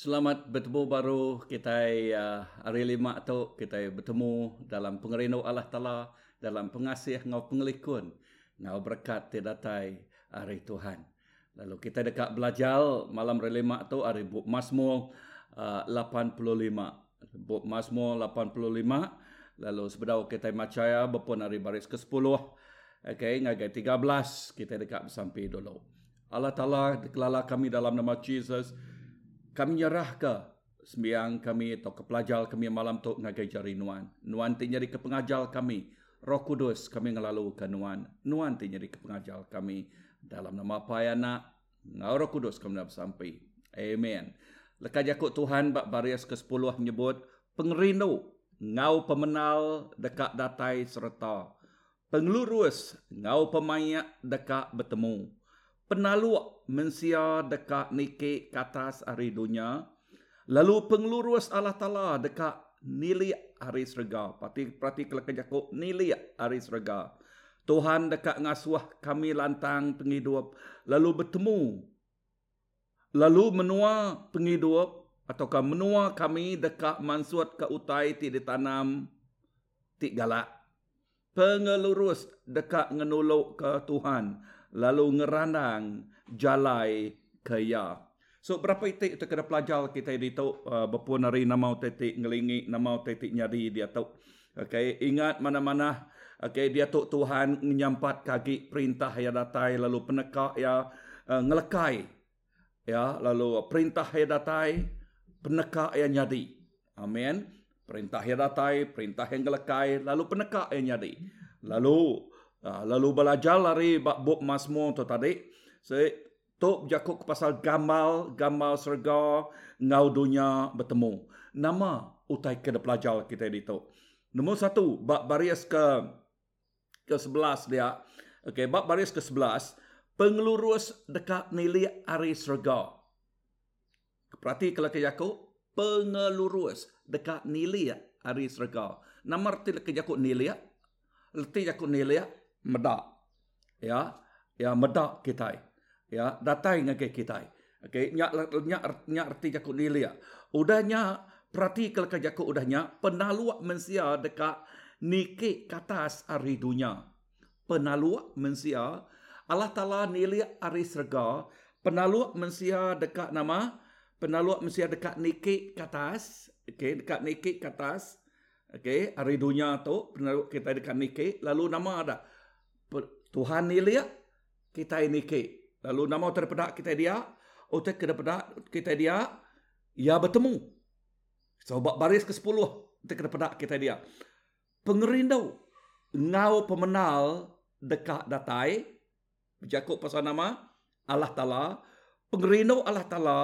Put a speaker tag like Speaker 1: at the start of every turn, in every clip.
Speaker 1: Selamat bertemu baru kita uh, hari lima tu kita bertemu dalam pengerino Allah Taala dalam pengasih ngau pengelikun ngau berkat tidatai hari Tuhan. Lalu kita dekat belajar malam hari lima tu hari Buk Masmur uh, 85. Buk Masmur 85. Lalu sebenarnya kita macaya berpun hari baris ke-10. Okay, ngagai 13 kita dekat sampai dulu. Allah Ta'ala dikelala kami dalam nama Jesus kami nyerah ke sembiang kami atau ke pelajar kami malam tu ngagai jari nuan. Nuan ti nyari ke pengajar kami. Roh Kudus kami ngelalu ke nuan. Nuan ti nyari ke pengajar kami. Dalam nama apa ya nak? Ngau Roh Kudus kami dapat sampai. Amen. Lekas jakut Tuhan bak baris ke-10 menyebut pengerindu ngau pemenal dekat datai serta pengelurus ngau pemayak dekat bertemu penaluak mensia dekat nike katas hari dunia. Lalu pengelurus Allah Ta'ala dekat nili hari serga. Pati perhati kalau kejakuk nili hari serga. Tuhan dekat ngasuh kami lantang penghidup. Lalu bertemu. Lalu menua penghidup. Ataukah menua kami dekat mansuat ke utai ti ditanam ti galak. Pengelurus dekat ngenuluk ke Tuhan lalu ngerandang jalai kaya. So berapa itik kita kena pelajar kita di tu uh, berpun hari nama titik ngelingi nama titik nyari dia tu. Okay, ingat mana-mana okay, dia tu Tuhan menyampat kaki perintah yang datai lalu penekak ya uh, ngelekai ya lalu perintah yang datai penekak yang nyadi. Amin. Perintah yang datai, perintah yang ngelekai lalu penekak yang nyadi. Lalu lalu belajar lari bak buk masmu tu tadi. Saya tok jakuk pasal gamal, gamal serga ngau dunia bertemu. Nama utai kena pelajar kita di tu. Nombor satu, bak baris ke ke sebelas dia. Okey, bak baris ke sebelas. Pengelurus dekat nilai ari serga. Perhati kalau ke jakuk. Pengelurus dekat nilai ari serga. Nama arti ke jakuk nilai. Letih jakuk nilai medak. Ya ya medak kita ya datai ngake kita okey nya nya nya arti jakut nilia udahnya perhati kalau jakut udahnya. Penaluak mensia dekat nike katas hari dunia. Penaluak mensia Allah Taala nilia hari serga. Penaluak mensia dekat nama penaluak mensia dekat nike katas okey dekat nike katas okey hari dunia tu penaluak kita dekat nike lalu nama ada Tuhan ni lihat kita ini ke. Lalu nama terpedak kita dia, otak pedak kita dia, ya bertemu. Sebab baris ke sepuluh, pedak kita dia. Pengerindau, ngau pemenal dekat datai, berjakuk pasal nama Allah Ta'ala, pengerindau Allah Ta'ala,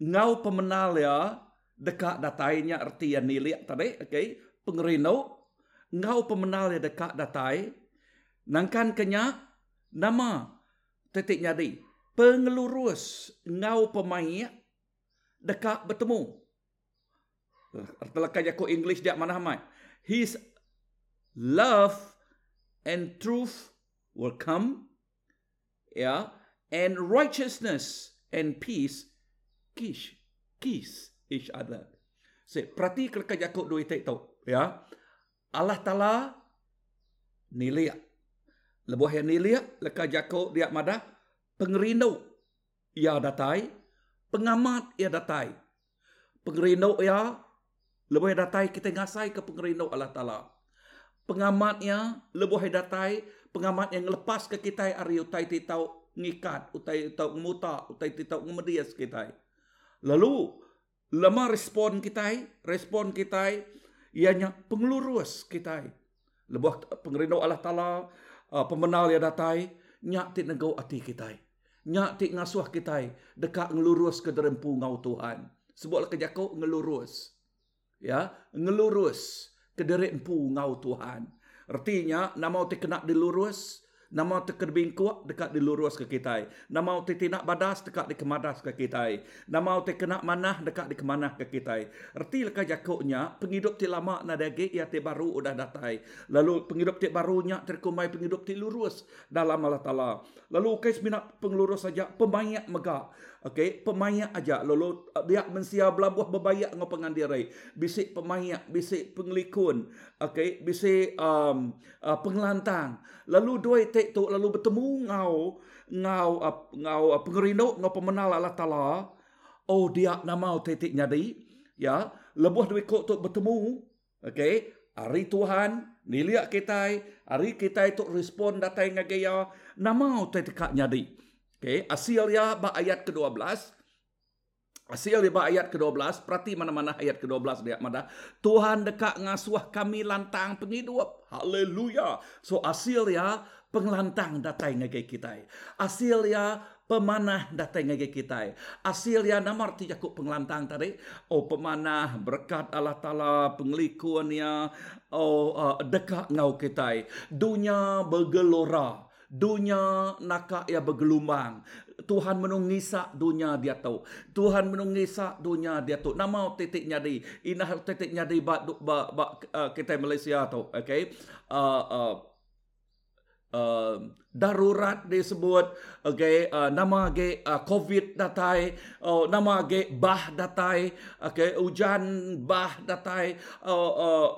Speaker 1: ngau pemenal ya, dekat datainya arti yang nilai tadi, okay? pengerindau, ngau pemenal ya dekat datai, Nangkan kenya nama tetik nyadi. Pengelurus ngau pemain dekat bertemu. Artilah kaya ko English dia mana hamai. His love and truth will come. Yeah. And righteousness and peace kiss kiss each other. So, perhati kaya ko dua itu. Ya. Allah Ta'ala nilai Lebuh yang nilia, leka jako dia madah, pengerindu ia datai, pengamat ia datai. Pengerindu ia, lebuh datai kita ngasai ke pengerindu Allah Ta'ala. Pengamatnya, lebuh datai, pengamat yang lepas ke kita hari utai titau ngikat, utai titau ngemuta, utai titau ngemedias kita. Lalu, lama respon kita, respon kita, ianya pengelurus kita. Lebuh pengerindu Allah Ta'ala, uh, pemenal yang datai, nyak ti negau ati kita. Nyak ti ngasuh kita dekat ngelurus ke derempu ngau Tuhan. Sebablah kejakau ngelurus. Ya, ngelurus ke derempu ngau Tuhan. Artinya, nama ti kena dilurus, Nama te kerbing kuat dekat dilurus ke kita. Nama te tidak badas dekat di kemadas ke kita. Nama te kena manah dekat di kemanah ke kita. Erti leka jakuknya, penghidup ti lama na dagi ia ti baru udah datai. Lalu penghidup ti barunya terkumai penghidup ti lurus dalam Allah Ta'ala. Lalu kais minat pengelurus saja, pembanyak mega. Okey, pemayak aja lalu dia mensia belabuh berbayak ngau pengandirai. Bisik pemayak, bisik penglikun. Okey, bisik um, uh, pengelantang. Lalu dua tek tu lalu bertemu ngau ngau uh, ngau uh, pengerino ngau pemenal Allah Taala. Oh dia nama tetik nyadi. Ya, lebuh dua kok tu bertemu. Okey, hari Tuhan niliak kita, hari kita itu respon datai ngagaya nama tetik nyadi. Okay, ya ba ayat ke-12. Asil ya ba ayat ke-12. Perhati mana-mana ayat ke-12 dia mana. Tuhan dekat ngasuh kami lantang penghidup. Haleluya. So asil ya penglantang datang ngage kita. Asil ya pemanah datang ngage kita. Asil ya nama arti jakuk penglantang tadi. Oh pemanah berkat Allah Ta'ala penglikuannya. Oh uh, dekat ngau kita. Dunia bergelora dunia nakak ya bergelumbang. Tuhan menungisa dunia dia tahu. Tuhan menungisa dunia dia tahu. Nama titik nyadi. Inah titik nyadi ba, ba, ba, uh, kita Malaysia tahu. Okay. Uh, uh, uh, darurat disebut okay uh, nama ge uh, covid datai uh, nama ge bah datai okay hujan bah datai uh, uh,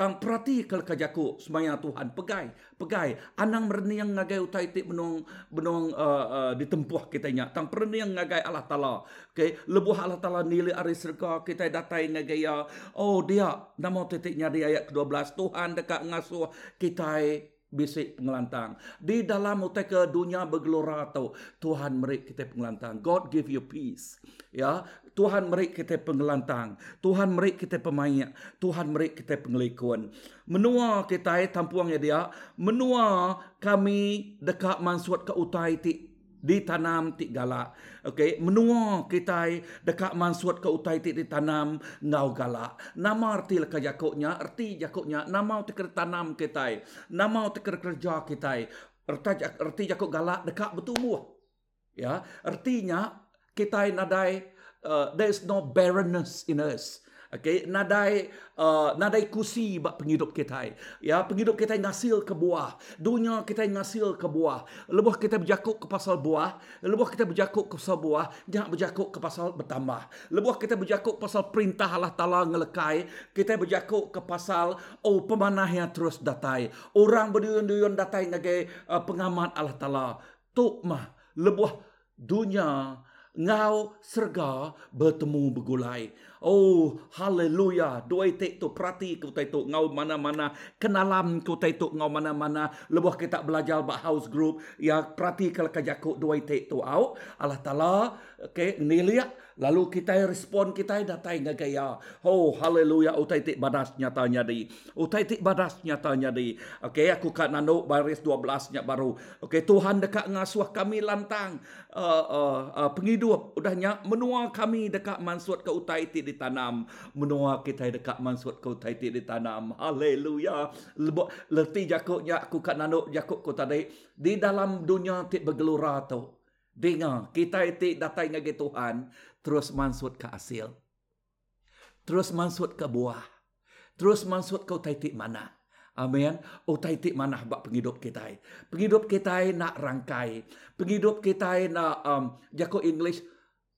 Speaker 1: Tang perhati kalau kajaku semaya Tuhan. Pegai pegai. Anang merni yang ngagai utai ti benong benong uh, uh, ditempuh kita nya tang perni yang ngagai Allah Taala. Okay lebuh Allah Taala nilai ari serga kita datai ngagai ya. Oh dia nama titiknya di ayat ke-12 Tuhan dekat ngasuh kita bisik pengelantang. Di dalam utai ke dunia bergelora atau Tuhan merik kita pengelantang. God give you peace ya Tuhan merik kita pengelantang. Tuhan merik kita pemayak. Tuhan merik kita pengelikuan. Menua kita tampuangnya dia. Menua kami dekat mansuat ke utai ti ditanam ti galak. Okey, menua kita dekat mansuat ke utai ti ditanam ngau galak. Nama arti leka jakoknya, arti jakoknya, nama ti tanam kita. Nama ti kerja kita. Arti, arti jakok galak dekat bertumbuh. Ya, artinya kita nadai uh, there is no barrenness in us. Okay, nadai uh, nadai kusi bak penghidup kita. Ya, penghidup kita ngasil ke buah. Dunia kita ngasil ke buah. Lebuh kita berjakuk ke pasal buah. Lebuh kita berjakuk ke pasal buah. Jangan berjakuk ke pasal bertambah. Lebuh kita berjakuk pasal perintah Allah Ta'ala ngelekai. Kita berjakuk ke pasal oh pemanah yang terus datai. Orang berduyun-duyun datai ngagai uh, pengamat Allah Ta'ala. Tuk mah lebuh dunia ngau serga bertemu bergulai. Oh, haleluya. Dua itik tu perhati ku tu ngau mana-mana. Kenalam ku tu ngau mana-mana. Lebuh kita belajar bah house group. Ya, perhati kalau kajakuk dua itik tu au. Allah Ta'ala, okay, ni lihat. Lalu kita respon kita datai ngagaya. Oh haleluya utai tik badas nyatanya di. Utai tik badas nyatanya di. Okey aku kat nano baris 12 nya baru. Okey Tuhan dekat ngasuh kami lantang uh, uh, uh, penghidup udahnya menua kami dekat mansuat ke utai tik ditanam. Menua kita dekat mansuat ke utai tik ditanam. Haleluya. Lebok leti jakuknya aku kat nano jakuk ku tadi di dalam dunia tik bergelora tu. Dengar, kita itu datang dengan Tuhan, terus mansut ke hasil. Terus mansut ke buah. Terus mansut ke titik mana. Amin. Oh titik mana bak penghidup kita. Penghidup kita nak rangkai. Penghidup kita nak um, jako English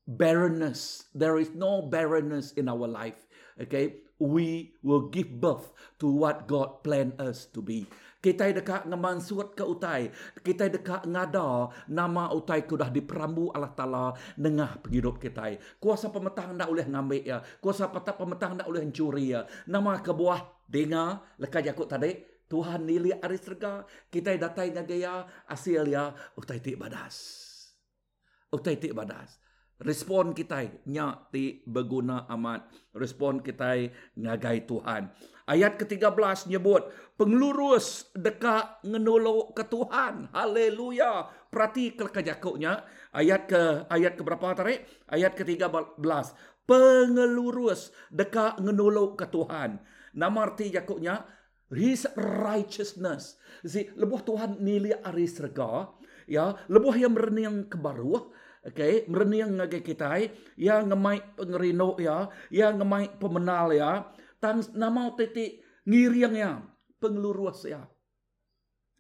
Speaker 1: barrenness. There is no barrenness in our life. Okay, we will give birth to what God planned us to be. Kita dekat ngaman suat ke utai. Kita dekat ngada nama utai kudah diperambu Allah Ta'ala nengah penghidup kita. Kuasa pemetang nak boleh ngambil ya. Kuasa petak pemetang nak boleh curi ya. Nama kebuah dengar lekat jakut tadi. Tuhan nili aris serga. Kita datai ngagaya asil ya utai tik badas. Utai tik badas. Respon kita nya ti berguna amat. Respon kita ngagai Tuhan. Ayat ke-13 nyebut pengelurus dekat ngenolok ke Tuhan. Haleluya. Perhati kejakunya ayat ke ayat ke berapa tarik? Ayat ke-13. Pengelurus dekat ngenolok ke Tuhan. Nama arti jakuknya his righteousness. Jadi lebuh Tuhan nilai aris rega, ya, lebuh yang berniang ke baru, Okay, mereniang ngage kita, ya ngemai pengerino ya, ya ngemai pemenal ya, tang nama titik ngiriangnya pengelurus ya.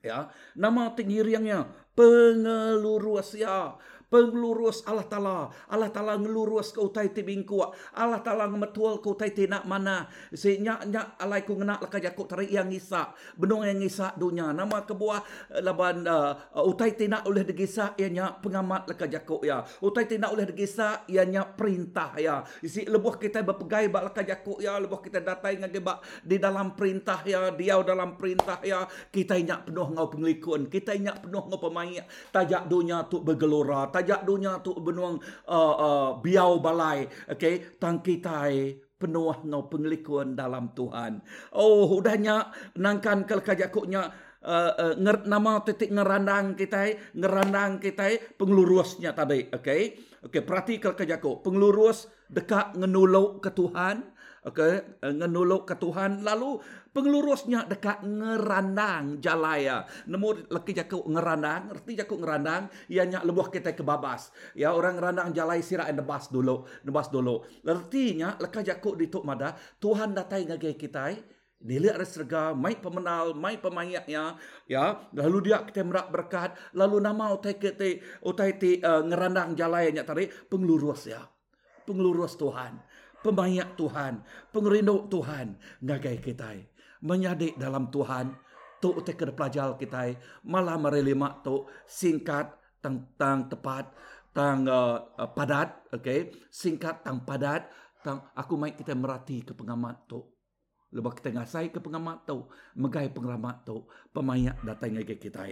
Speaker 1: Ya, nama titik ngiriangnya pengelurus ya, Pengelurus Allah Ta'ala. Allah Ta'ala ngelurus ke utai ti bingku. Allah Ta'ala ngemetual ke utai ti nak mana. Si nyak alai ku ngenak laka jakuk tarik yang ngisa. Benung yang ngisa dunia. Nama kebuah eh, laban uh, utai ti nak oleh degisa. Ia nyak pengamat laka jakuk ya. Utai ti nak oleh degisa. Ia nyak perintah ya. Isi lebuh kita berpegai bak laka jakuk ya. Lebuh kita datai ngagebak di dalam perintah ya. Dia dalam perintah ya. Kita nyak penuh ngau penglikun. Kita nyak penuh ngau pemain. Tajak dunia tu bergelora. Tajak tajak dunia tu benuang uh, uh, biau balai okey tang kita penuh no penglikuan dalam Tuhan. Oh udahnya nangkan kel kajakuknya uh, uh, nger, nama titik ngerandang kita ngerandang kita pengelurusnya tadi okey okey perhati kel kajakuk pengelurus dekat ngenuluk ke Tuhan okey ngenuluk ke Tuhan. Lalu pengelurusnya dekat ngerandang jalaya nemu leki jaku ngerandang erti jaku ngerandang ianya lebuh kita ke babas. Ya orang ngerandang jalai sira and bas dulu nebas dulu. Artinya leka jaku di tuk mada tuhan datai ngage kita Dilihat ada serga, mai pemenal, mai pemayaknya, ya. Lalu dia kita merak berkat, lalu nama utai kita, utai ti uh, ngerandang jalayanya tadi, pengelurus ya. Pengelurus Tuhan, pemayak Tuhan, pengerindu Tuhan, ngagai kita menyadik dalam Tuhan tu te ke pelajar kita malah merelima tu singkat tentang tepat tang uh, padat okey singkat tang padat tang aku mai kita merati ke pengamat tu lebih kita ngasai ke pengamat tu megai pengamat tu pemayak datang ke kita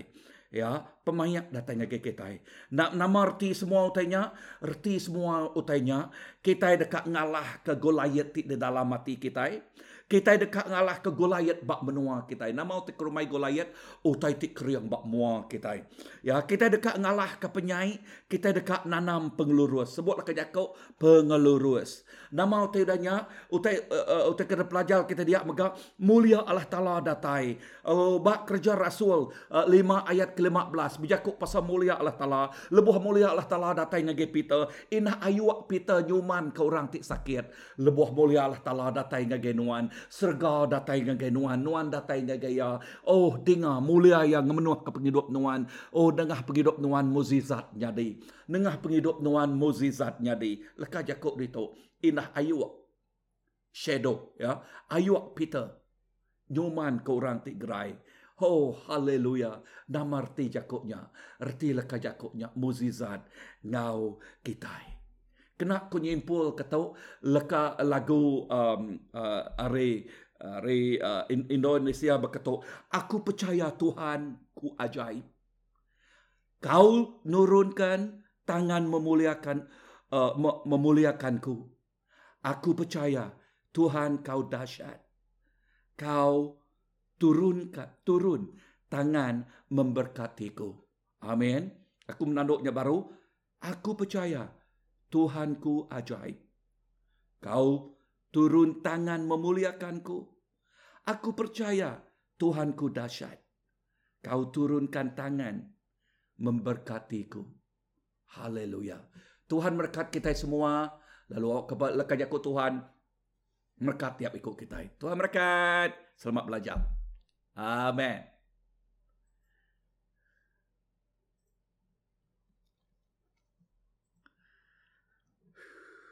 Speaker 1: ya pemayak datang ke kita nak nama arti semua utainya arti semua utainya kita dekat ngalah ke Goliath di dalam mati kita kita dekat ngalah ke Goliath bak menua kita. Nama utik rumai Goliath, utai tik kriang bak mua kita. Ya, kita dekat ngalah ke penyai, kita dekat nanam pengelurus. Sebutlah ke jakau pengelurus. Nama utai danya, utai uh, utai kena pelajar kita dia mega mulia Allah Taala datai. Uh, bak kerja Rasul uh, 5 ayat ke-15 bijakuk pasal mulia Allah Taala. Lebuh mulia Allah Taala datai ngage Peter. Inah ayuak Peter nyuman ke orang tik sakit. Lebuh mulia Allah Taala datai ngage nuan serga datai dengan gaya nuan, nuan datai dengan gaya, oh dengar mulia yang menuah ke penghidup nuan, oh dengar penghidup nuan muzizat nyadi, dengar penghidup nuan muzizat nyadi, leka jakuk itu, inah ayuak, shadow, ya, ayuak Peter, nyuman ke orang tigrai, Oh, haleluya. Nama arti jakuknya. Arti leka jakuknya. Muzizat. Ngau kitai kena ku nyimpul kata leka lagu um, uh, are are uh, Indonesia berkata aku percaya Tuhan ku ajaib. Kau nurunkan tangan memuliakan uh, memuliakanku. Aku percaya Tuhan kau dahsyat. Kau turunkan turun tangan memberkatiku. Amin. Aku menanduknya baru aku percaya Tuhanku ajaib. Kau turun tangan memuliakanku. Aku percaya Tuhanku dahsyat. Kau turunkan tangan memberkatiku. Haleluya. Tuhan berkat kita semua. Lalu lekat aku Tuhan. Berkat tiap ikut kita. Tuhan berkat. Selamat belajar. Amin.